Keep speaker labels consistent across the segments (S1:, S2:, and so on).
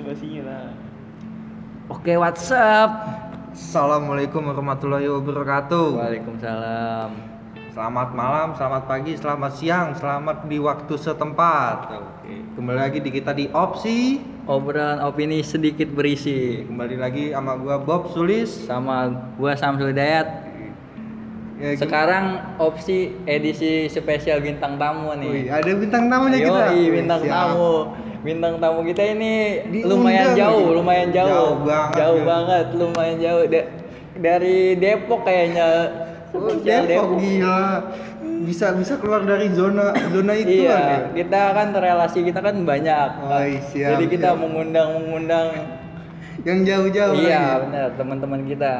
S1: basa-basinya lah.
S2: Oke, WhatsApp.
S3: Assalamualaikum warahmatullahi wabarakatuh.
S2: Waalaikumsalam.
S3: Selamat malam, selamat pagi, selamat siang, selamat di waktu setempat.
S1: Oke.
S3: Kembali lagi di kita di opsi.
S2: Obrolan opini sedikit berisi.
S3: Kembali lagi sama gua Bob Sulis.
S2: Sama gua Samsul Dayat.
S3: Ya, gim-
S2: Sekarang opsi edisi spesial bintang tamu
S3: Wih,
S2: nih.
S3: ada bintang tamunya
S2: Yoi,
S3: kita. Wih,
S2: bintang
S3: siap.
S2: tamu. Bintang tamu kita ini
S3: Diundang
S2: lumayan jauh, lumayan jauh.
S3: Jauh banget,
S2: Jauh
S3: ya.
S2: banget, lumayan jauh. Da- dari Depok kayaknya.
S3: Oh,
S2: Spesial
S3: Depok gila. Bisa bisa keluar dari zona zona itu
S2: Iya,
S3: ya.
S2: kita kan relasi kita kan banyak.
S3: Oh, iya, siap,
S2: Jadi kita
S3: siap.
S2: mengundang mengundang
S3: Yang jauh-jauh
S2: Iya, benar, teman-teman kita.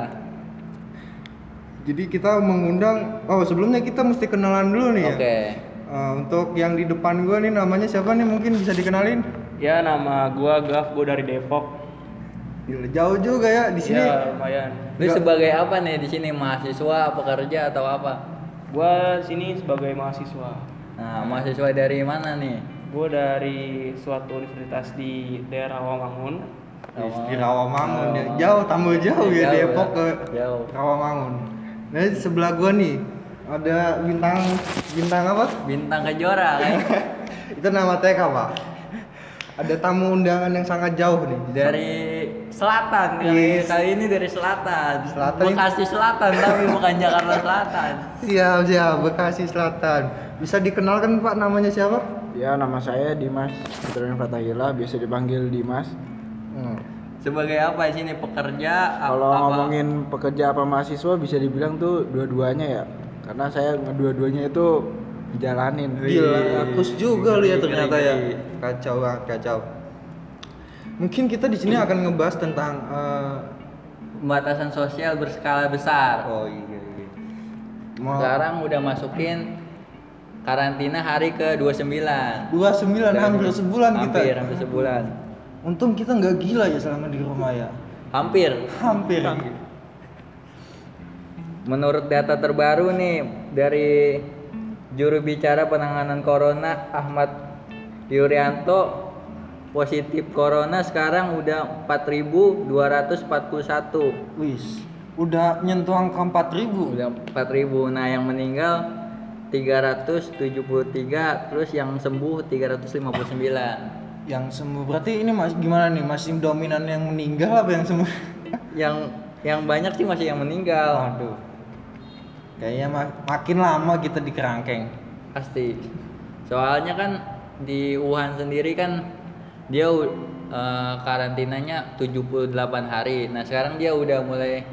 S3: Jadi kita mengundang oh sebelumnya kita mesti kenalan dulu nih ya.
S2: Oke.
S3: Eh, untuk yang di depan gua nih namanya siapa nih mungkin bisa dikenalin?
S1: Ya nama gua Gaf, gua dari Depok.
S3: Gila, jauh juga ya di sini.
S1: Ya lumayan.
S2: Lu sebagai apa nih di sini mahasiswa, pekerja atau apa?
S1: Gua sini sebagai mahasiswa.
S2: Nah, mahasiswa dari mana nih?
S1: Gua dari suatu universitas di daerah Rawamangun.
S3: Wih, Di Rawamangun.
S2: Rawamangun.
S3: Jauh tambah jauh ya
S2: Jauh,
S3: Depok
S2: ya.
S3: ke
S2: Jauh.
S3: Rawamangun. Nah, di sebelah gua nih ada bintang bintang apa?
S2: Bintang Kejora kan?
S3: Itu nama TK, Pak. Ada tamu undangan yang sangat jauh nih.
S2: dari selatan kali,
S3: Yes.
S2: kali ini dari selatan.
S3: Selatan.
S2: Bekasi Selatan tapi bukan Jakarta Selatan.
S3: Siap, siap. Bekasi Selatan. Bisa dikenalkan Pak namanya siapa?
S4: Ya, nama saya Dimas Fitrian Fatahila, biasa dipanggil Dimas.
S3: Hmm.
S2: Sebagai apa di sini pekerja
S4: Kalau ngomongin pekerja apa mahasiswa bisa dibilang tuh dua-duanya ya. Karena saya dua-duanya itu dijalanin.
S3: Gila, rakus juga lu ya ternyata ya. Kacau banget, kacau. Mungkin kita di sini akan ngebahas tentang eh,
S2: pembatasan sosial berskala besar.
S3: oh iya iya. Mau
S2: Sekarang udah masukin karantina hari ke 29.
S3: 29 hampir sebulan kita.
S2: Hampir, hampir sebulan.
S3: Untung kita nggak gila ya selama di rumah ya.
S2: Hampir.
S3: Hampir.
S2: Menurut data terbaru nih dari juru bicara penanganan corona Ahmad Yuryanto positif corona sekarang udah 4.241
S3: Wis, udah nyentuh angka 4000.
S2: udah 4.000 nah yang meninggal 373 terus yang sembuh 359
S3: Yang sembuh berarti ini mas gimana nih? Masih dominan yang meninggal apa yang sembuh?
S2: yang yang banyak sih masih yang meninggal
S3: Aduh. Kayaknya ma- makin lama kita di kerangkeng.
S2: pasti. Soalnya kan di Wuhan sendiri kan dia u- eh, karantinanya 78 hari. Nah sekarang dia udah mulai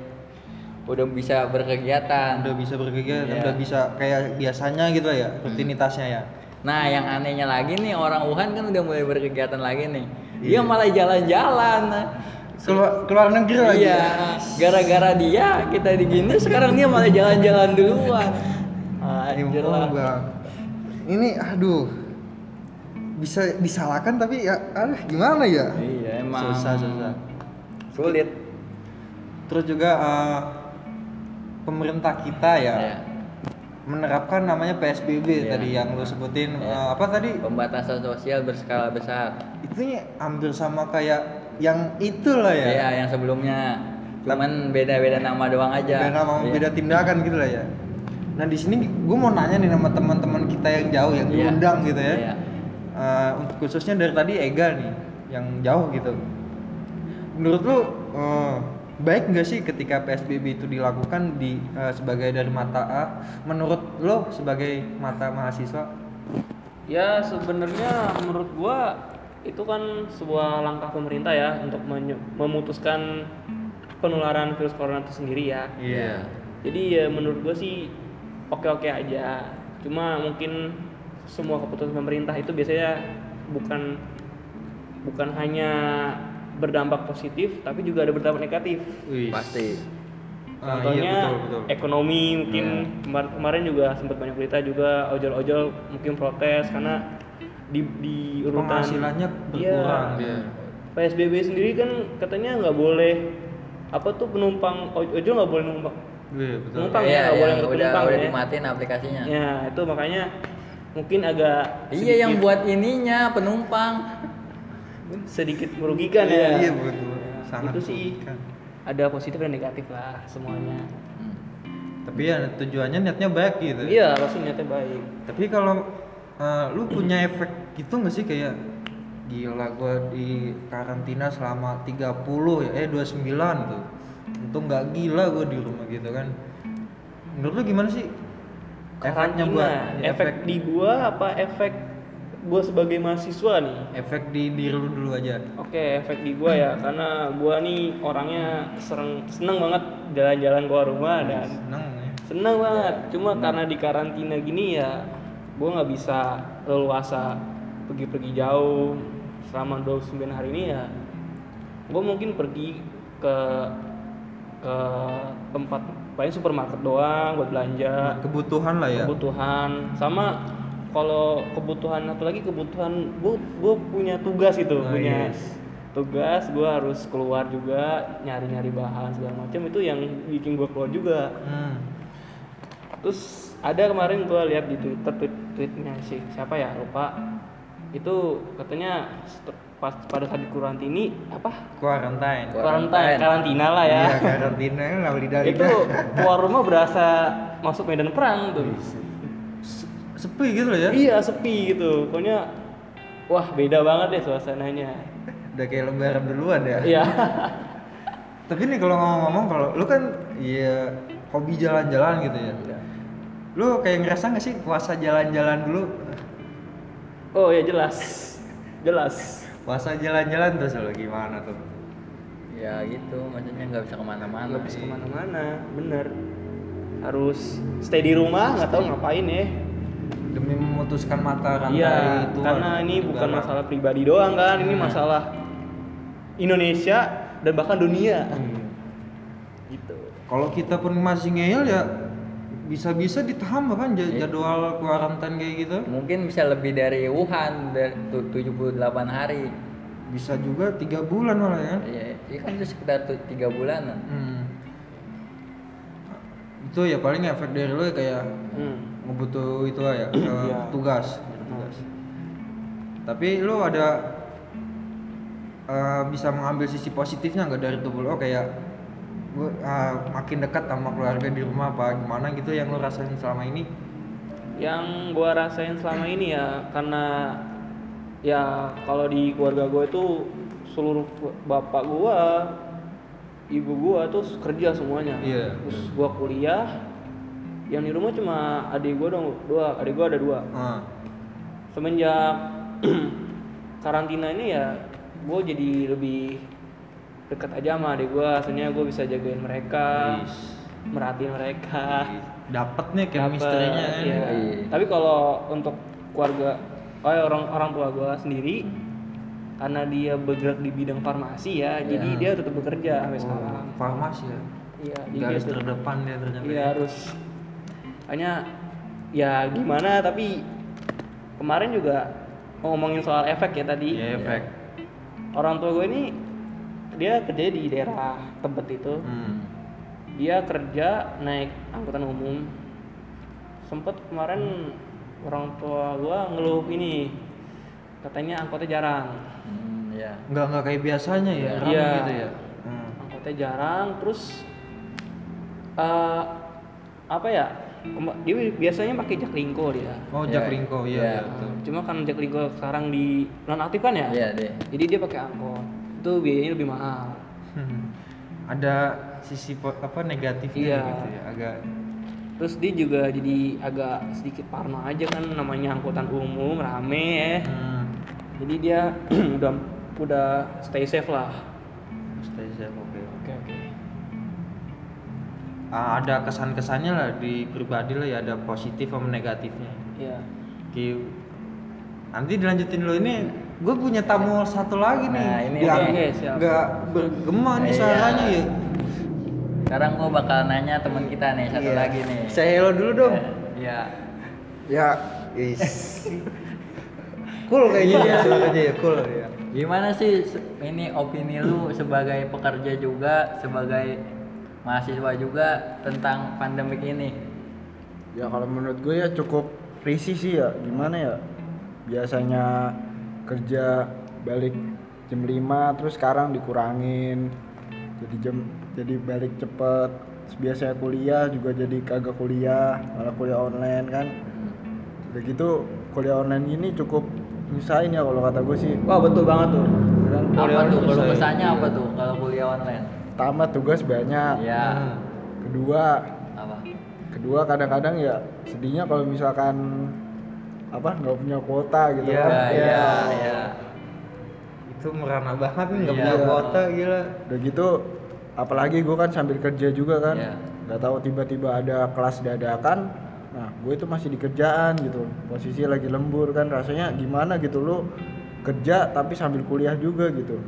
S2: udah bisa berkegiatan.
S3: Udah bisa berkegiatan,
S2: Iya.
S3: udah bisa kayak biasanya gitu ya, rutinitasnya ya.
S2: nah yang anehnya lagi nih orang Wuhan kan udah mulai berkegiatan lagi nih. Dia malah jalan-jalan
S3: Keluar keluar negeri lagi.
S2: iya gara-gara dia kita digini sekarang dia malah jalan-jalan duluan Anjir lah.
S3: Ini aduh. Bisa disalahkan tapi ya aduh gimana ya?
S2: iya emang
S3: Susah, susah.
S2: sulit
S3: Terus juga eh, pemerintah kita ya
S2: Iya.
S3: menerapkan namanya PSBB
S2: Iya.
S3: tadi yang lu sebutin
S2: Iya.
S3: eh, apa tadi?
S2: pembatasan sosial berskala besar
S3: Itu hampir sama kayak yang itu lah ya.
S2: Iya, yang sebelumnya. Cuman beda-beda nama doang aja.
S3: Beda nama
S2: Iya.
S3: beda tindakan gitu lah ya. Nah di sini gue mau nanya nih sama teman-teman kita yang jauh yang
S2: Iya.
S3: diundang gitu ya.
S2: Iya.
S3: Eh, untuk khususnya dari tadi Ega nih yang jauh gitu. Menurut lu eh, baik nggak sih ketika PSBB itu dilakukan di eh, sebagai dari mata A? Menurut lo sebagai mata mahasiswa?
S1: Ya sebenarnya menurut gua itu kan sebuah langkah pemerintah ya untuk memutuskan penularan virus corona itu sendiri ya.
S2: Iya.
S1: Jadi ya menurut gua sih oke-oke aja. Cuma mungkin semua keputusan pemerintah itu biasanya bukan bukan hanya berdampak positif tapi juga ada berdampak negatif.
S3: Wih.
S2: Pasti.
S3: Ah,
S1: Contohnya
S3: iya, betul, betul.
S1: ekonomi mungkin kemar- kemarin juga sempat banyak berita juga ojol-ojol mungkin protes karena di di urutan
S3: Penghasilannya berkurang.
S1: Iya. PSBB sendiri kan katanya nggak boleh apa tuh penumpang oj- ojol nggak boleh numpang
S3: Iya, betul.
S1: Penumpang ya,
S2: Iya,
S1: nggak boleh
S2: yang
S1: ngikut
S2: udah
S1: penumpang
S2: udah
S1: ya.
S2: dimatiin aplikasinya.
S1: ya itu makanya mungkin agak
S2: Iya, yang buat ininya penumpang.
S1: sedikit merugikan
S3: Iya,
S1: ya.
S3: iya, betul.
S1: Ya,
S3: Sangat
S1: itu sih
S3: merugikan.
S1: ada positif dan negatif lah semuanya.
S2: Hmm.
S3: Tapi ya tujuannya niatnya baik gitu.
S1: Iya, pasti niatnya baik.
S3: Tapi kalau eh, lu punya efek gitu nggak sih kayak gila gua di karantina selama 30 ya eh 29 tuh. Untung nggak gila gua di rumah gitu kan. Menurut lu gimana sih? Efeknya
S1: Karantina,
S3: buat
S1: efek,
S3: efek
S1: di gua apa efek gua sebagai mahasiswa nih?
S3: efek di diri lu dulu aja.
S1: Oke, efek di gua ya, karena gua nih orangnya sereng, seneng banget jalan-jalan keluar rumah dan
S3: Seneng ya.
S1: seneng banget. Cuma karena di karantina gini ya, gua nggak bisa leluasa pergi-pergi jauh selama 29 hari ini ya. Gua mungkin pergi ke ke tempat paling supermarket doang buat belanja
S3: Kebutuhan lah ya.
S1: kebutuhan sama kalau kebutuhan atau lagi kebutuhan gue gue punya tugas itu
S3: Oh,
S1: punya
S3: yes.
S1: tugas gue harus keluar juga nyari nyari bahan segala macam itu yang bikin gue keluar juga
S3: Hmm.
S1: Terus ada kemarin gue lihat di twitter tweet tweetnya si siapa ya lupa itu katanya pas pada saat di karantini apa
S3: Quarantine.
S1: karantina karantina lah ya
S3: Iya, karantina lah lidah
S1: itu keluar rumah berasa masuk medan perang tuh
S3: sepi gitu loh ya.
S1: Iya sepi gitu, pokoknya wah beda banget deh suasananya.
S3: Udah kayak lebaran duluan ya.
S1: Iya.
S3: Tapi nih kalau ngomong-ngomong kalau lu kan iya hobi jalan-jalan gitu ya.
S1: Iya.
S3: Lu kayak ngerasa gak sih puasa jalan-jalan dulu?
S1: Oh ya jelas, jelas.
S3: Puasa jalan-jalan terus lu gimana tuh?
S2: Ya gitu, maksudnya nggak bisa ke mana-mana.
S1: Nggak bisa ke mana-mana, bener. Harus stay di rumah, nggak tahu ngapain ya.
S3: Demi memutuskan mata rantai
S1: Iya,
S3: itu.
S1: karena ini bukan masalah pribadi doang kan, ini
S3: Hmm.
S1: masalah Indonesia dan bahkan dunia.
S3: Hmm. Kalau kita pun masih ngeyel ya bisa-bisa ditahan kan
S2: Iya.
S3: jadwal kuarantain kayak gitu.
S2: Mungkin bisa lebih dari Wuhan dari tu- 78 hari.
S3: Bisa juga tiga bulan malah ya.
S2: Iya, iya kan itu sekitar tiga bulanan.
S3: Hmm. Itu ya paling efek dari lu ya kayak
S1: Hmm.
S3: ngebutuh itu ya ke
S1: Iya.
S3: tugas tugas tapi lu ada eh, bisa mengambil sisi positifnya nggak dari tubuh lo kayak gua ah, makin dekat sama keluarga di rumah apa gimana gitu yang lu rasain selama ini?
S1: Yang gua rasain selama ini ya karena ya kalau di keluarga gue itu seluruh bapak gua ibu gua tuh kerja semuanya.
S3: Iya.
S1: terus gua kuliah yang di rumah cuma adik gua dong dua adik gua ada dua.
S3: Ah,
S1: semenjak karantina ini ya gue jadi lebih dekat aja sama adik gue akhirnya gue bisa jagain mereka merhatiin mereka.
S3: Dapet nih
S1: Dapet,
S3: chemistry-nya kan.
S1: iya.
S2: Iya.
S1: tapi kalau untuk keluarga oh ya, orang orang tua gue sendiri karena dia bergerak di bidang farmasi ya jadi dia tetap bekerja sampai sekarang.
S3: oh, farmasi ya?
S1: Iya
S3: garis
S1: dia
S3: terdepan dia ternyata.
S1: Iya
S3: ya.
S1: harus. Hanya ya gimana tapi kemarin juga ngomongin soal efek ya tadi.
S3: Iya, efek.
S1: Orang tua gue ini dia kerja di daerah Tebet itu
S3: hmm.
S1: dia kerja naik angkutan umum sempet kemarin orang tua gue ngeluh ini katanya angkotnya jarang
S2: Hmm, ya.
S3: nggak nggak kayak biasanya ya ramai
S1: Iya.
S3: gitu ya Hmm.
S1: angkotnya jarang terus eh apa ya dia biasanya pakai jaklingko dia
S3: oh
S2: Iya.
S3: jaklingko iya
S2: Iya.
S3: iya, betul
S1: cuma kan jaklingko sekarang di nonaktifkan ya
S2: Iya deh.
S1: jadi dia pakai angkot itu biayanya lebih mahal.
S3: Hmm. ada sisi apa negatifnya
S1: Iya.
S3: gitu ya agak.
S1: Terus dia juga jadi agak sedikit parno aja kan namanya angkutan umum rame ya.
S3: Hmm.
S1: jadi dia udah udah stay safe lah.
S3: Stay safe oke.
S1: Oke oke.
S3: Ah, ada kesan-kesannya lah di pribadi lah ya ada positif sama negatifnya.
S1: Iya.
S3: Ki nanti dilanjutin lo ini gue punya tamu satu lagi nih
S2: Nah, ini
S1: siap.
S3: nggak bergema nih
S2: Iya.
S3: suaranya ya
S2: Sekarang gua bakal nanya teman kita nih satu
S3: Iya.
S2: lagi nih.
S3: saya hello dulu dong
S2: Iya.
S3: ya is cool kayaknya ya suaranya ya cool ya
S2: Gimana sih ini opini lu sebagai pekerja juga, sebagai mahasiswa juga tentang pandemik ini?
S4: Ya kalau menurut gue ya cukup risih sih ya. Gimana ya? Biasanya kerja balik jam 5 terus sekarang dikurangin. Jadi jam jadi balik cepet. Biasanya kuliah juga jadi kagak kuliah malah kuliah online kan? Udah gitu kuliah online ini cukup nyusahin ya kalau kata gue sih.
S1: Wah betul banget tuh.
S4: kan
S2: apa tuh? kalau
S1: bisa.
S2: kesannya apa tuh kalau kuliah online?
S4: Pertama tugas banyak.
S2: Ya
S4: kedua.
S2: Apa?
S4: Kedua kadang-kadang ya sedihnya kalau misalkan apa nggak punya kuota gitu
S3: Iya,
S4: kan
S2: ya
S3: iya.
S2: ya ya
S3: itu merana banget nih nggak
S2: Iya.
S3: punya kuota gila
S4: udah gitu apalagi gue kan sambil kerja juga kan
S2: Iya.
S4: nggak tahu tiba-tiba ada kelas dadakan nah gue itu masih di kerjaan gitu posisi lagi lembur kan rasanya gimana gitu lo kerja tapi sambil kuliah juga gitu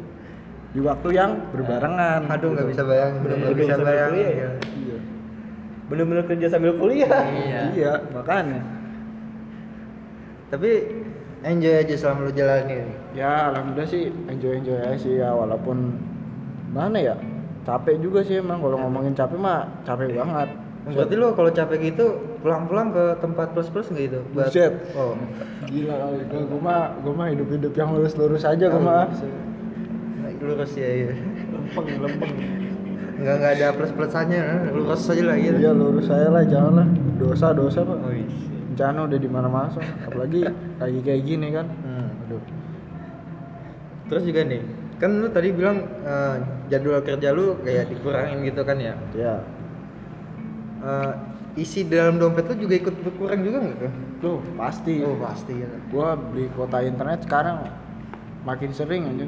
S4: di waktu yang berbarengan
S3: aduh nggak
S4: gitu.
S3: bisa bayangin bener nggak
S1: Bener-bener
S3: bisa
S1: ya.
S3: ya.
S4: iya
S1: Bener-bener kerja sambil kuliah.
S2: iya
S4: iya makanya
S3: tapi enjoy aja selama lu jalanin
S4: ya alhamdulillah sih enjoy enjoy aja sih ya walaupun mana ya capek juga sih emang. Kalau ngomongin capek mah capek banget.
S3: Berarti lu kalau capek gitu pulang-pulang ke tempat plus-plus nggak gitu? Buat-
S4: Buset.
S3: oh.
S4: Gila kali. Gua- gua mah gua mah hidup hidup yang lurus lurus aja gua mah.
S3: lurus ya iya.
S1: Lempeng, lempeng.
S3: nggak nggak ada plus plusannya lurus aja lah gitu
S4: iya lurus saya lah jangan lah dosa dosa pak.
S3: Oh, iya.
S4: Bencana udah di mana mana apalagi lagi kayak gini kan.
S3: Hmm.
S4: aduh.
S3: Terus juga nih kan lu tadi bilang eh, jadwal kerja lu kayak dikurangin gitu kan ya?
S4: Ya.
S3: Eh, isi dalam dompet lu juga ikut berkurang juga nggak tuh?
S4: Tuh pasti.
S3: Oh pasti. Ya
S4: gua beli kuota internet sekarang makin sering aja.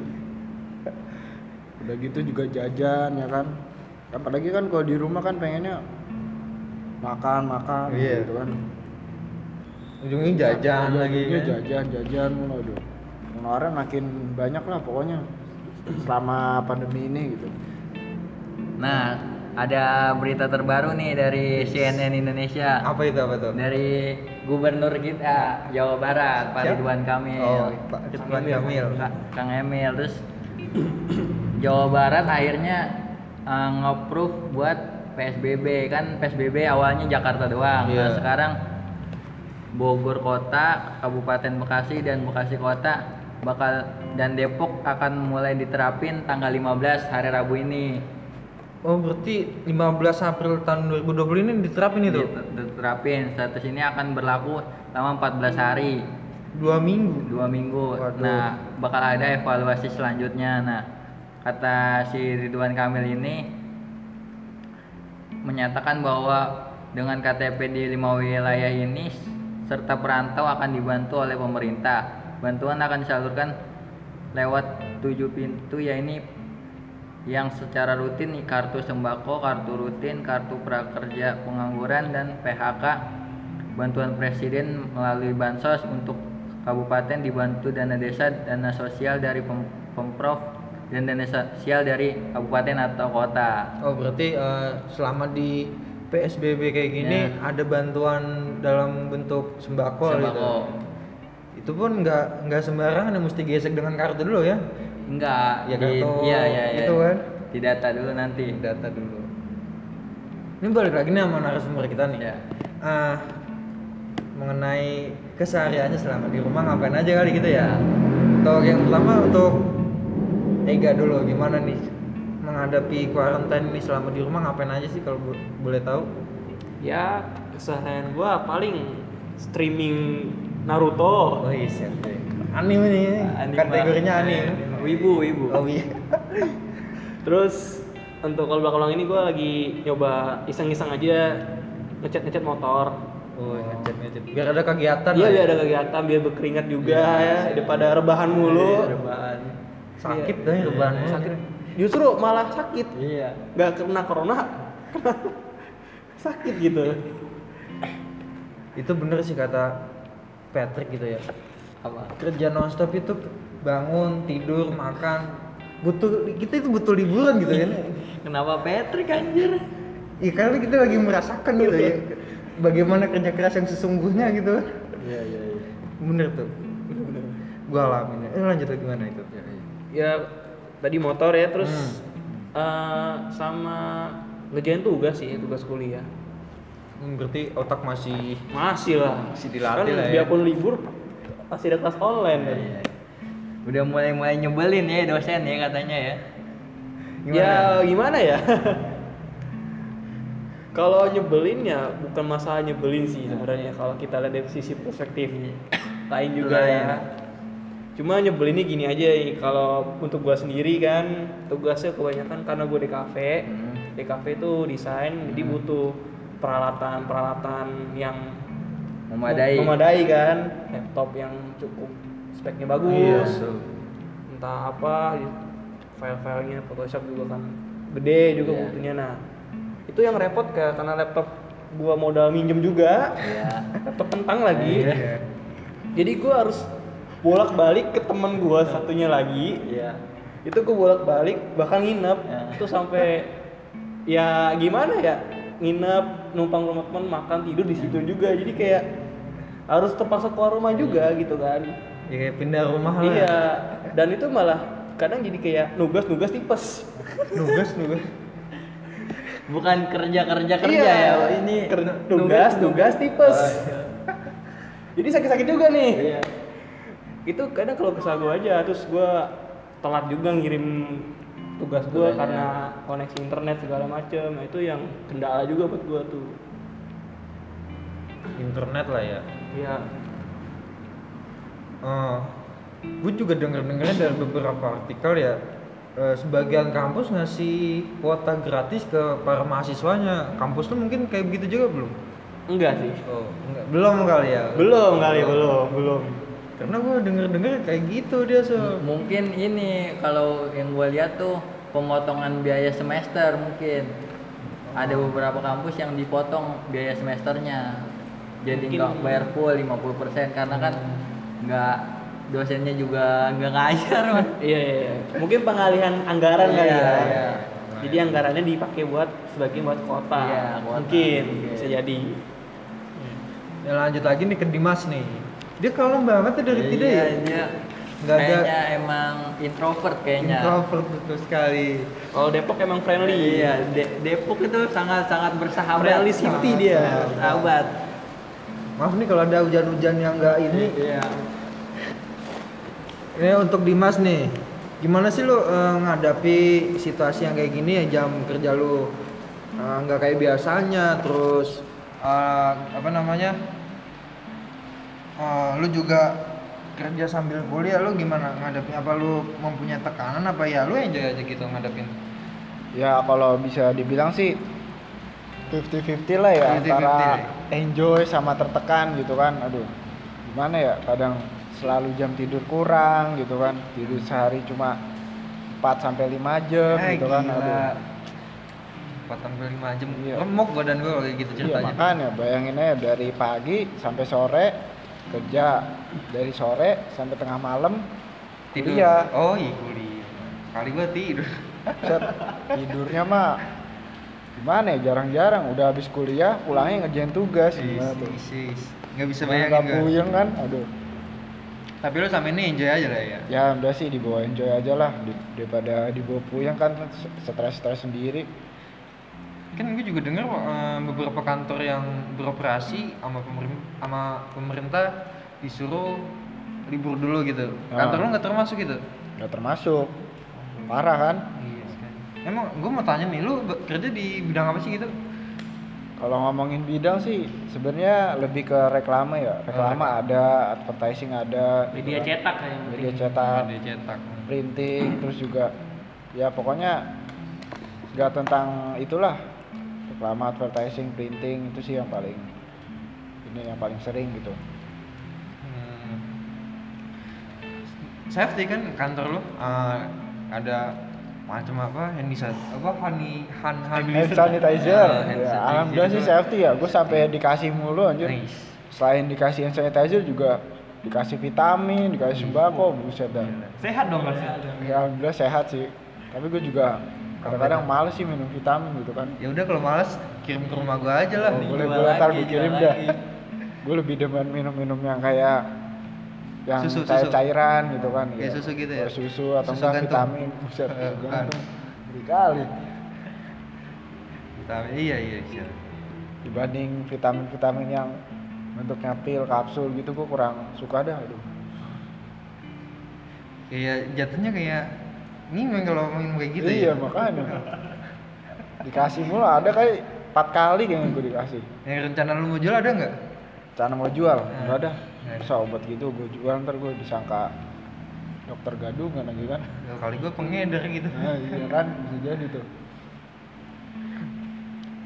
S4: Udah gitu juga jajan ya kan. Apalagi kan kalau di rumah kan pengennya makan makan
S3: Iya.
S4: gitu kan
S3: ujungnya jajan
S4: Iya,
S3: lagi
S4: ujungnya
S3: kan?
S4: jajan jajan mulu aduh pengeluaran makin banyak lah pokoknya selama pandemi ini gitu.
S2: Nah ada berita terbaru nih dari CNN Indonesia.
S3: Apa itu apa tuh
S2: dari gubernur kita Jawa Barat Pak? Ridwan Kamil.
S3: Oh Pak Ridwan Kamil.
S2: Ka- Kang Emil. Terus Jawa Barat akhirnya uh, nge-approve buat PSBB kan PSBB awalnya Jakarta doang. Nah
S3: Iya.
S2: sekarang Bogor Kota Kabupaten Bekasi dan Bekasi Kota bakal dan Depok akan mulai diterapin tanggal 15 hari Rabu ini
S3: oh berarti 15 April tahun 2020 ini diterapin itu
S2: Diter- diterapin status ini akan berlaku selama 14 hari
S3: dua minggu
S2: dua minggu.
S3: Waduh.
S2: Nah, bakal ada evaluasi selanjutnya. Nah, kata si Ridwan Kamil ini menyatakan bahwa dengan KTP di lima wilayah ini serta perantau akan dibantu oleh pemerintah. Bantuan akan disalurkan lewat tujuh pintu yaitu yang secara rutin kartu sembako, kartu rutin, kartu prakerja pengangguran dan PHK. Bantuan presiden melalui bansos untuk kabupaten dibantu dana desa, dana sosial dari pem- pemprov dan dana sosial dari kabupaten atau kota.
S3: oh berarti eh, selama di PSBB kayak gini
S2: Ya.
S3: ada bantuan dalam bentuk sembako, gitu
S2: Sembako.
S3: itu pun nggak nggak sembarangan mesti gesek dengan kartu dulu ya
S2: Enggak,
S3: Ya,
S2: di,
S3: kartu
S2: iya, iya, iya.
S3: gitu kan.
S2: Di data dulu nanti.
S3: data dulu ini balik lagi nih sama narasumber kita nih
S2: Ya.
S3: Ah, mengenai kesehariannya selama di rumah ngapain aja kali gitu ya untuk yang pertama untuk Ega dulu gimana nih menghadapi quarantine ini selama di rumah ngapain aja sih kalau bo- boleh tahu
S1: Ya keseharian gua paling streaming Naruto.
S3: oh iya anime nih
S2: Anime.
S3: kategorinya anime
S2: Wibu, wibu.
S3: oh iya
S1: Terus untuk kalau belakang ini gua lagi nyoba iseng-iseng aja ngecat ngecat motor.
S3: oh ngechat ngechat biar ada kegiatan
S1: Iya biar
S3: ya.
S1: ada kegiatan biar berkeringat juga ya daripada rebahan mulu.
S2: Iya, rebahan.
S3: sakit
S1: Iya.
S3: ya rebahan
S1: Sakit. Justru malah sakit.
S2: Iya.
S1: Gak kena corona. sakit gitu.
S3: itu bener sih kata Patrick gitu ya
S2: Apa?
S3: kerja nonstop itu bangun tidur makan butuh kita itu butuh liburan gitu kan
S2: Kenapa Patrick anjir?
S3: iya karena kita lagi merasakan gitu ya bagaimana kerja keras yang sesungguhnya gitu
S2: Iya, iya, iya.
S3: bener tuh gua alamin eh lanjut lagi gimana itu
S1: Ya tadi motor ya terus
S3: Hmm.
S1: eh, sama ngerjain tugas sih tugas kuliah.
S3: Hmm, berarti otak masih
S1: Masih lah.
S3: Masih dilatih
S1: kan
S3: lah ya.
S1: Biarpun libur pasti ada kelas online kan.
S2: Iya. udah mulai-mulai nyebelin ya dosen ya katanya ya.
S1: Ya gimana ya? kalau nyebelin ya bukan masalah nyebelin sih sebenarnya kalau kita lihat dari sisi perspektif lain juga
S2: Lain.
S1: ya. Cuma nyebelinnya gini aja kalau untuk gua sendiri kan tugasnya kebanyakan karena gua di kafe.
S2: Hmm.
S1: Di kafe itu desain jadi butuh peralatan-peralatan yang
S2: Memadai.
S1: memadai kan, laptop yang cukup speknya bagus.
S3: Iya.
S1: Entah apa file-filenya Photoshop juga kan gede juga
S2: Iya.
S1: butuhnya nah. Itu yang repot ke karena laptop gua modal minjem juga.
S2: Iya.
S1: laptop kentang lagi.
S3: Iya.
S1: Jadi gua harus bolak-balik ke temen gua satunya lagi.
S2: Iya.
S1: Itu gua bolak-balik bahkan nginep.
S2: Ya.
S1: Itu sampai ya gimana ya? Nginep, numpang rumah teman, makan, tidur di situ juga. Jadi kayak harus terpaksa keluar rumah juga gitu kan.
S3: Ya kayak pindah rumah lah.
S1: Iya. Dan itu malah kadang jadi kayak nugas-nugas tipes.
S3: Nugas nugas.
S2: Bukan kerja-kerja kerja
S1: Iya.
S2: ya. Ini
S1: Ker- nugas, nugas tipes. Jadi sakit-sakit juga nih.
S2: Iya.
S1: itu kadang kalau kesal gue aja terus gue telat juga ngirim tugas gue karena koneksi internet segala macem. Nah, itu yang kendala juga buat gue tuh.
S3: Internet lah ya.
S1: ya
S3: gue juga denger-dengernya dari beberapa artikel ya eh, sebagian kampus ngasih kuota gratis ke para mahasiswanya. Kampus lu mungkin kayak begitu juga belum?
S1: Enggak sih.
S3: Oh enggak. Belum kali ya?
S1: Belum kali belum. belum
S3: karena gue denger-denger kayak gitu dia so
S2: mungkin ini kalau yang gue lihat tuh pemotongan biaya semester mungkin. Ada beberapa kampus yang dipotong biaya semesternya. Jadi
S1: Mungkin-
S2: nggak bayar full 50% karena kan nggak dosennya juga nggak ngajar mas.
S1: Iya, iya iya. mungkin pengalihan anggaran kali
S2: Iya,
S1: ya.
S2: iya.
S1: jadi anggarannya dipakai buat sebagian buat kota
S2: Iya, kota.
S1: mungkin
S2: Iya.
S1: bisa jadi.
S3: Ya lanjut lagi nih ke Dimas nih. Dia kalem banget ya dari tidak ya.
S2: Iya,
S3: Nggak ada-
S2: kayaknya emang introvert kayaknya.
S3: Introvert betul sekali.
S1: Kalau Depok emang friendly.
S2: Iya De- Depok itu sangat sangat bersahabat.
S1: Friendly city dia.
S2: sahabat
S3: maaf nih kalau ada hujan-hujan yang enggak ini.
S2: Iya.
S3: Ini untuk Dimas nih, gimana sih lu eh, ngadapi situasi yang kayak gini ya jam kerja lu? Eh, nggak kayak biasanya, terus eh, apa namanya, eh, lu juga kerja sambil kuliah, lu gimana ngadepin? Apa lu mempunyai tekanan apa ya lu enjoy aja gitu ngadepin?
S4: Ya kalau bisa dibilang sih 50-50 lah ya
S3: 50-50
S4: antara
S3: ya.
S4: enjoy sama tertekan gitu kan. Aduh. Gimana ya? Kadang selalu jam tidur kurang gitu kan. Tidur sehari cuma 4 sampai 5 jam
S3: Eh,
S4: gitu kan.
S3: gila.
S4: Aduh.
S3: 4 sampai 5 jam,
S4: Iya.
S3: remuk badan gue kayak gitu
S4: Iya
S3: ceritanya.
S4: makanya bayangin aja dari pagi sampai sore kerja dari sore sampai tengah malam
S3: Tidur.
S4: kuliah.
S3: Oh iya kuliah. Kali gua tidur.
S4: Set, tidurnya mah gimana ya jarang-jarang udah habis kuliah pulangnya ngerjain tugas gimana tuh
S3: Sis, Nggak bisa
S4: Nggak
S3: bayangin gua.
S4: puyeng kan aduh
S3: Tapi lu sama ini enjoy aja lah ya.
S4: ya udah sih dibawa enjoy aja lah di- daripada dibawa puyeng kan stres-stres sendiri
S3: Kan gue juga dengar eh, beberapa kantor yang beroperasi sama pemerintah, sama pemerintah disuruh libur dulu gitu.
S4: Ah.
S3: Kantor lu nggak termasuk gitu?
S4: nggak termasuk parah kan
S3: Iya sekali. Emang gue mau tanya nih, lu kerja di bidang apa sih gitu?
S4: kalau ngomongin bidang sih sebenarnya lebih ke reklame ya reklame ada advertising ada
S1: media cetak kayak yang
S4: media cetak
S3: Dia cetak.
S4: printing terus juga ya pokoknya nggak tentang itulah reklame advertising printing itu sih yang paling ini yang paling sering gitu.
S3: Hmm. Safety kan kantor lu eh, ada macam apa hand sanitizer apa honey han han
S4: hand sanitizer.
S3: Ah, hand
S4: ya,
S3: sanitizer.
S4: alhamdulillah sih safety ya gue sampai dikasih mulu anjir.
S3: Nice.
S4: selain dikasih hand sanitizer juga dikasih vitamin dikasih sembako buset dah.
S1: Sehat dong mas.
S4: Ya alhamdulillah sehat sih. Tapi gue juga kadang-kadang males sih minum vitamin gitu kan
S3: Ya udah kalau males kirim ke rumah gua aja lah.
S4: Oh, boleh boleh ntar
S2: lagi,
S4: gue kirim
S2: jual
S4: dah gue lebih demen minum-minum yang kayak yang
S3: Susu,
S4: kayak
S3: susu.
S4: cairan gitu kan
S3: Kayak susu gitu ya?
S4: Susu atau
S3: Susu
S4: enggak
S3: gantung.
S4: vitamin buset
S3: Eh, bukan.
S4: gantung kali
S3: Tapi iya iya iya.
S4: dibanding vitamin-vitamin yang bentuknya pil kapsul gitu gue kurang suka dah aduh
S3: kayak jatuhnya kayak ngimeng kalau ngomongin kayak gitu
S4: iya
S3: ya.
S4: makanya. Dikasih mulu ada kayak empat kali kayaknya gue dikasih.
S3: Yang rencana lu mau jual ada nggak?
S4: Cara mau jual?
S3: Nah.
S4: nggak ada. Bisa obat gitu gue jual ntar gue disangka dokter gadungan lagi kan
S3: Ya, kali gue pengedar gitu.
S4: Nah, iya kan bisa jadi tuh.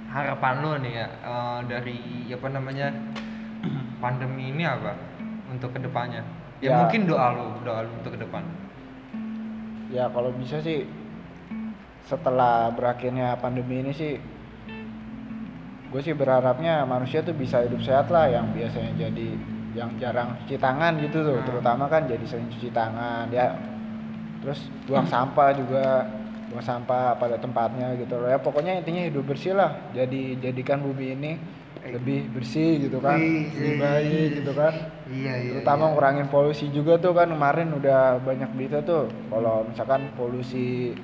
S3: Harapan lu nih ya eh, dari apa namanya pandemi ini apa untuk ke depannya? Ya,
S4: Ya.
S3: mungkin doa lu doa lu untuk ke depan
S4: ya kalau bisa sih setelah berakhirnya pandemi ini sih gue sih berharapnya manusia tuh bisa hidup sehat lah yang biasanya jadi yang jarang cuci tangan gitu tuh.
S3: Hmm.
S4: terutama kan jadi sering cuci tangan ya. Terus buang sampah juga buang sampah pada tempatnya gitu loh. Ya pokoknya intinya hidup bersih lah jadi jadikan bumi ini lebih bersih gitu kan lebih
S3: iya,
S4: baik
S3: iya.
S4: gitu kan.
S3: Iya
S4: terutama ngurangin polusi juga tuh kan kemarin udah banyak berita tuh. Kalau misalkan polusi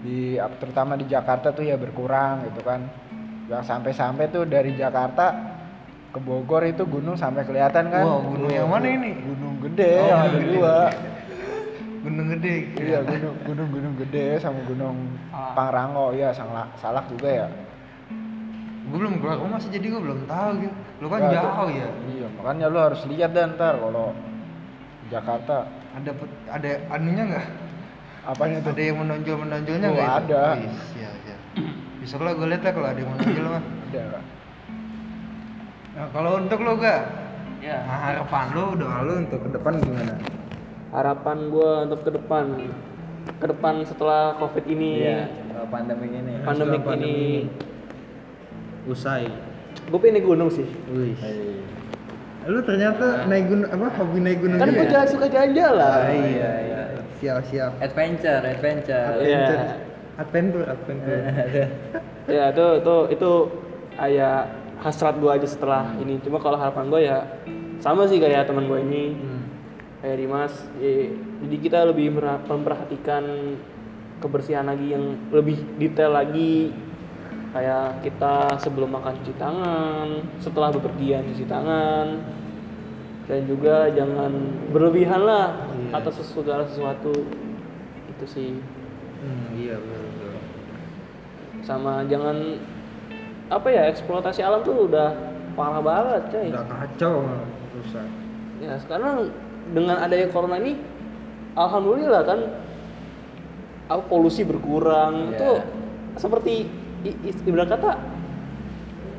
S4: di terutama di Jakarta tuh ya berkurang gitu kan. Yang sampai-sampai tuh dari Jakarta ke Bogor itu gunung sampai kelihatan kan.
S3: Wow, gunung yang mana ini?
S4: gunung gede
S3: Oh,
S4: yang ada
S3: gunung gede.
S4: dua
S3: gunung gede.
S4: Iya gunung gunung gunung gede sama gunung
S3: Ah.
S4: Pangrango. Ya salak salak juga ya
S3: gue belum keluar rumah sih jadi gue belum tahu gitu. Lu kan
S4: Ya,
S3: jauh
S4: tuh.
S3: ya?
S4: iya makanya lu harus lihat dan ntar kalau Jakarta.
S3: Ada ada anunya nggak?
S4: Apanya tuh?
S3: Ada yang menonjol menonjolnya
S4: Oh,
S3: nggak itu?
S4: ada.
S3: Wih, siap siap besok lah gue lihat lah kalau ada yang menonjol mah
S4: ada.
S3: Nah kalau untuk lo gak
S2: ya
S3: nah, harapan lo doa lo untuk ke depan gimana?
S1: Harapan gue untuk ke depan. Ke depan setelah covid ini.
S2: Iya setelah pandemi ini.
S1: Pandemik
S3: Setelah
S1: ini
S3: usai.
S1: Gue pengen naik gunung sih.
S3: Wih. Lu ternyata naik gunung apa hobi naik gunung
S1: kan gue
S3: ya?
S1: jalan suka jalan-jalan
S3: Ah, iya iya. Siap siap.
S2: Adventure adventure.
S1: Iya.
S3: adventure adventure.
S1: Ya itu itu itu kayak hasrat gue aja setelah ini. Cuma kalau harapan gue ya sama sih kayak teman gue ini.
S3: Hmm.
S1: kayak Dimas ya, jadi kita lebih memperhatikan kebersihan lagi yang lebih detail lagi kayak kita sebelum makan cuci tangan setelah bepergian cuci tangan dan juga jangan berlebihan lah
S3: Iya.
S1: atas segala sesuatu itu sih
S3: Hmm, iya betul, betul.
S1: sama jangan apa ya eksploitasi alam tuh udah parah banget coy
S3: udah kacau rusak
S1: ya sekarang dengan adanya corona ini alhamdulillah kan polusi berkurang
S2: Iya.
S1: itu seperti ibarat kata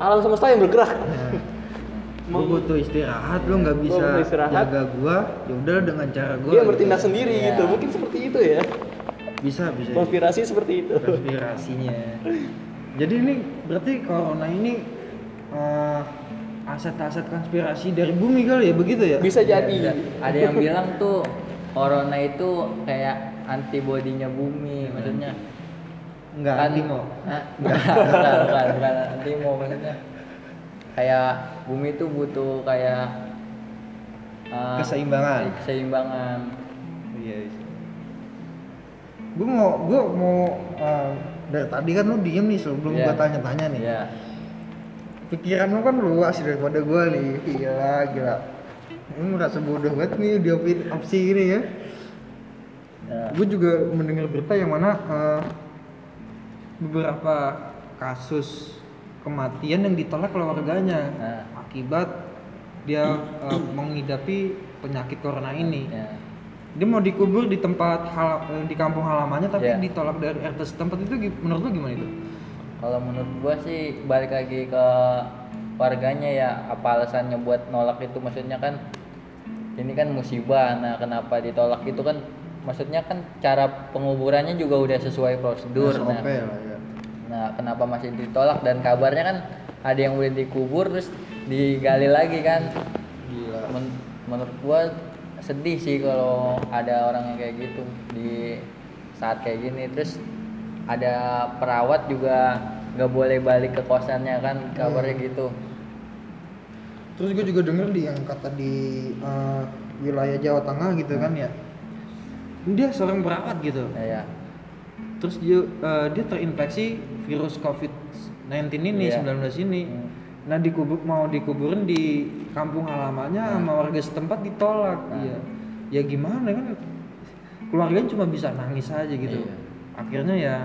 S1: alam semesta yang bergerak.
S3: Gue butuh istirahat lu nggak bisa
S1: istirahat.
S3: jaga gua. Ya udah dengan cara gua
S1: dia
S3: gitu.
S1: bertindak sendiri
S2: Iya.
S1: gitu. Mungkin seperti itu ya.
S3: Bisa bisa
S1: konspirasi seperti itu.
S3: Konspirasinya. Jadi ini berarti corona ini eh, aset-aset konspirasi dari bumi kali ya begitu ya?
S1: Bisa jadi.
S2: Iya, ada yang bilang tuh corona itu kayak antibodinya bumi maksudnya
S3: enggak
S2: kan
S3: antimo
S2: Hah? enggak bukan bukan bukan antimo maksudnya. Kayak bumi itu butuh kayak uh,
S3: Keseimbangan.
S2: keseimbangan.
S3: Iya gue mau gue mau eh, dari tadi kan lu diem nih sebelum
S2: Iya.
S3: gua tanya-tanya nih.
S2: Ya
S3: pikiran lu kan luas daripada gua nih. Gila gila. Ini merasa bodoh banget nih di opsi, ini ya.
S2: Ya
S3: gue juga mendengar berita yang mana eh, beberapa kasus kematian yang ditolak keluarganya
S2: Nah.
S3: akibat dia eh, mengidapi penyakit corona ini
S2: ya
S3: dia mau dikubur di tempat hal, eh, di kampung halamannya tapi
S2: Iya.
S3: ditolak dari RT setempat itu menurut lu gimana itu?
S2: kalau menurut gua sih balik lagi ke warganya ya apa alasannya buat nolak itu maksudnya kan ini kan musibah nah kenapa ditolak itu kan maksudnya kan cara penguburannya juga udah sesuai prosedur
S3: SOP
S2: nah,
S3: lah ya.
S2: Nah kenapa masih ditolak dan kabarnya kan ada yang udah dikubur terus digali lagi kan
S3: Gila.
S2: Men- menurut gua sedih sih kalau ada orang yang kayak gitu di saat kayak gini terus ada perawat juga nggak boleh balik ke kosannya kan kabarnya gitu
S3: Terus gue juga denger di yang kata di eh, wilayah Jawa Tengah gitu kan ya. Dia seorang perawat gitu.
S2: ya, ya.
S3: Terus dia eh, dia terinfeksi virus COVID-19 ini,
S2: Iya.
S3: 19 ini.
S2: Hmm.
S3: Nah, dikubur mau dikuburin di kampung halamannya
S2: Nah.
S3: sama warga setempat ditolak.
S2: Nah.
S3: Iya. Ya gimana kan keluarganya cuma bisa nangis aja gitu
S2: Iya.
S3: akhirnya ya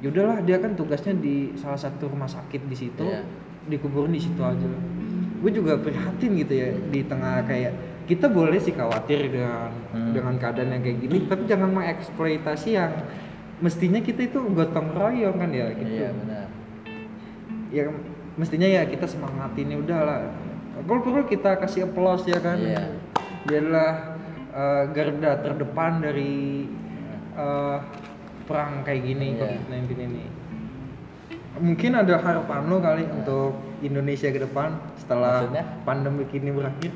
S3: yaudahlah dia kan tugasnya di salah satu rumah sakit di situ
S2: Iya.
S3: dikuburin di situ aja gue juga prihatin gitu ya di tengah kayak kita boleh sih khawatir dengan
S2: Hmm.
S3: dengan keadaan yang kayak gini tapi jangan mengeksploitasi yang mestinya kita itu gotong royong kan ya gitu.
S2: Iya benar.
S3: Ya mestinya ya kita semangatin ya udahlah. Kalau perlu kita kasih applause ya kan.
S2: Iya.
S3: dia adalah uh, garda terdepan dari uh, perang kayak gini
S2: Iya.
S3: COVID-19 ini. Mungkin ada harapan lo kali untuk Indonesia ke depan setelah
S2: Maksudnya?
S3: pandemi ini berakhir?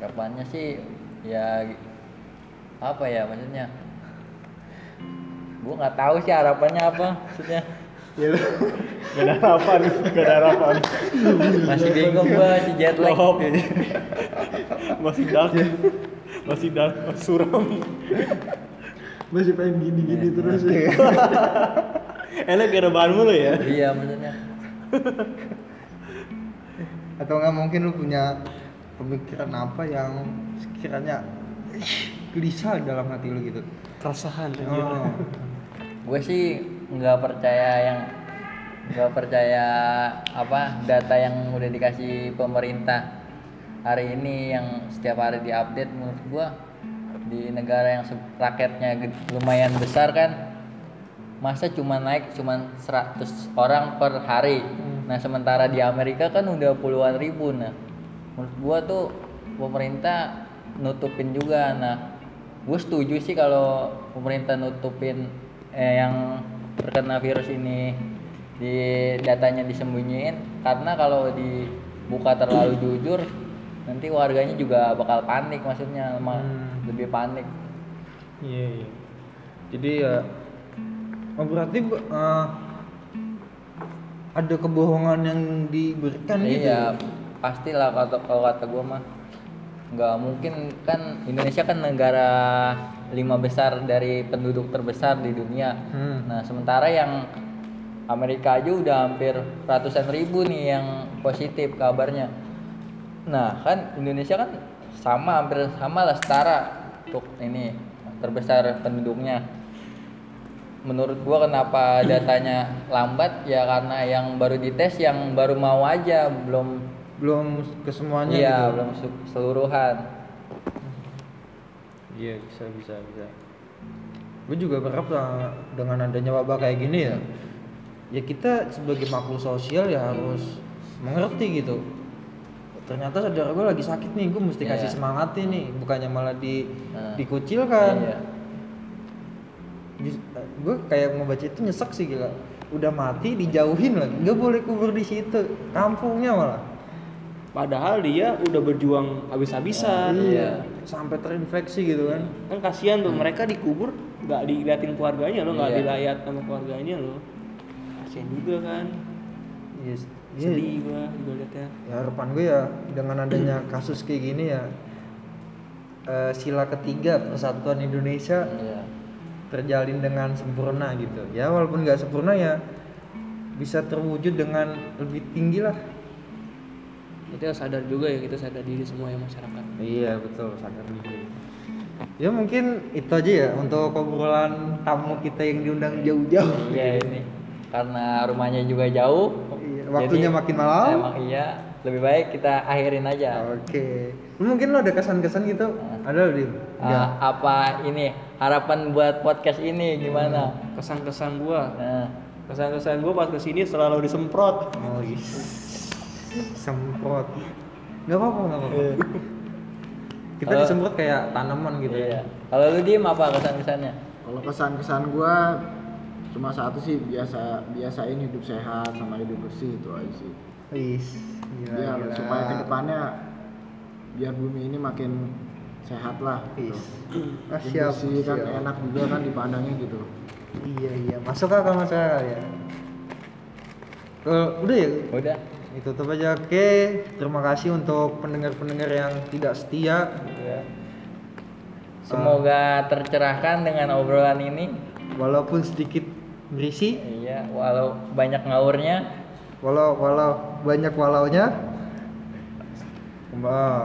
S2: Harapannya sih ya apa ya maksudnya gua nggak tahu sih harapannya apa maksudnya.
S4: Ya lu, gak ada harapan, gak ada harapan.
S2: masih bingung gua si jet lag.
S1: Masih dark. Masih dark masih suram.
S4: Masih pengen gini-gini
S2: Iya.
S4: terus. ya.
S1: enak gak ada bahan mulu ya?
S2: Iya maksudnya.
S3: Atau nggak mungkin lu punya pemikiran apa yang sekiranya gelisah dalam hati lu gitu?
S1: Keresahan
S3: oh.
S2: Gue sih nggak percaya yang nggak percaya apa data yang udah dikasih pemerintah hari ini yang setiap hari diupdate menurut gua di negara yang rakyatnya lumayan besar kan masa cuma naik cuma 100 orang per hari. Nah sementara di Amerika kan udah puluhan ribu. Nah menurut gua tuh pemerintah nutupin juga. Nah gue setuju sih kalau pemerintah nutupin eh, yang terkena virus ini di datanya disembunyiin karena kalau dibuka terlalu jujur nanti warganya juga bakal panik maksudnya
S3: Hmm.
S2: lebih panik
S3: Iya, iya. Jadi ya oh berarti eh, ada kebohongan yang diberikan gitu.
S2: iya pastilah kata kalau kata gue mah nggak mungkin kan Indonesia kan negara lima besar dari penduduk terbesar di dunia.
S3: Hmm.
S2: nah sementara yang Amerika aja udah hampir ratusan ribu nih yang positif kabarnya. Nah kan Indonesia kan sama hampir sama lah setara untuk ini terbesar penduduknya. Menurut gua kenapa datanya lambat? Ya karena yang baru dites yang baru mau aja belum
S3: Belum ke semuanya
S2: iya
S3: gitu.
S2: belum keseluruhan
S3: Iya, bisa bisa bisa. Gue juga berharap lah dengan adanya wabah kayak gini ya. Ya kita sebagai makhluk sosial ya harus mengerti gitu. Ternyata saudara gue lagi sakit nih, gue mesti kasih
S2: Iya.
S3: semangat nih, bukannya malah di
S2: Nah.
S3: dikucilkan.
S2: Iya.
S3: gue kayak ngebaca itu nyesek sih gila udah mati dijauhin lagi nggak boleh kubur di situ kampungnya malah
S1: padahal dia udah berjuang habis-habisan
S2: Iya.
S3: Sampai terinfeksi gitu kan
S1: kan kasihan tuh mereka dikubur nggak diliatin keluarganya lo nggak
S2: Iya.
S1: dilayat sama keluarganya lo kasihan juga kan
S3: yes.
S1: sedih gua juga liatnya
S3: ya harapan gue ya dengan adanya kasus kayak gini ya eh, sila ketiga persatuan Indonesia
S2: Iya.
S3: terjalin dengan sempurna gitu ya walaupun nggak sempurna ya bisa terwujud dengan lebih tinggi lah
S1: kita sadar juga ya kita sadar diri semua ya masyarakat.
S3: Iya betul sadar diri. Ya mungkin itu aja ya untuk obrolan tamu kita yang diundang jauh-jauh.
S2: Iya ini. Karena rumahnya juga jauh.
S3: Iya, waktunya
S2: jadi
S3: makin malam.
S2: Emang iya, lebih baik kita akhirin aja.
S3: oke. Lu mungkin lo ada kesan-kesan gitu? Ada lo dim
S2: Ah, apa ini? Harapan buat podcast ini gimana?
S1: kesan-kesan gua.
S2: Nah,
S1: kesan-kesan gua pas ke sini selalu disemprot.
S3: Oh yes semprot nggak apa-apa nggak apa-apa kita
S2: Kalau-
S3: disemprot kayak tanaman gitu
S2: iya.
S3: ya
S2: Kalau lu diem apa kesan-kesannya?
S4: Kalau kesan-kesan gua cuma satu sih biasa biasain hidup sehat sama hidup bersih itu aja sih.
S3: Wis, gila,
S4: biar
S3: gila.
S4: supaya ke depannya biar bumi ini makin sehat lah. Gitu.
S3: Ah, siap,
S4: bersih kan
S3: siap.
S4: enak juga kan dipandangnya gitu.
S3: Iya iya, masuk akal masuk akal ya. Kalau udah ya,
S2: Udah.
S3: Itu tutup aja. Oke, terima kasih untuk pendengar-pendengar yang tidak setia.
S2: Iya. Semoga tercerahkan dengan obrolan ini.
S3: Walaupun sedikit berisi,
S2: Iya, walau banyak ngaurnya.
S3: walau walau banyak walaunya. Mbak,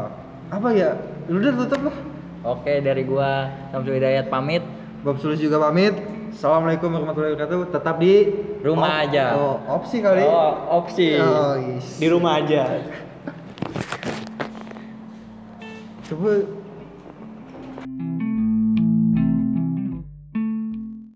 S3: apa ya? Udah tutup lah.
S2: Oke, dari gua Samsul Hidayat pamit.
S3: Bob Sulis juga pamit. Assalamualaikum warahmatullahi wabarakatuh. Tetap di
S2: Rumah
S3: op-
S2: aja.
S3: Oh, opsi kali.
S2: Oh, opsi.
S3: Oh, is.
S1: Di rumah aja.
S3: Coba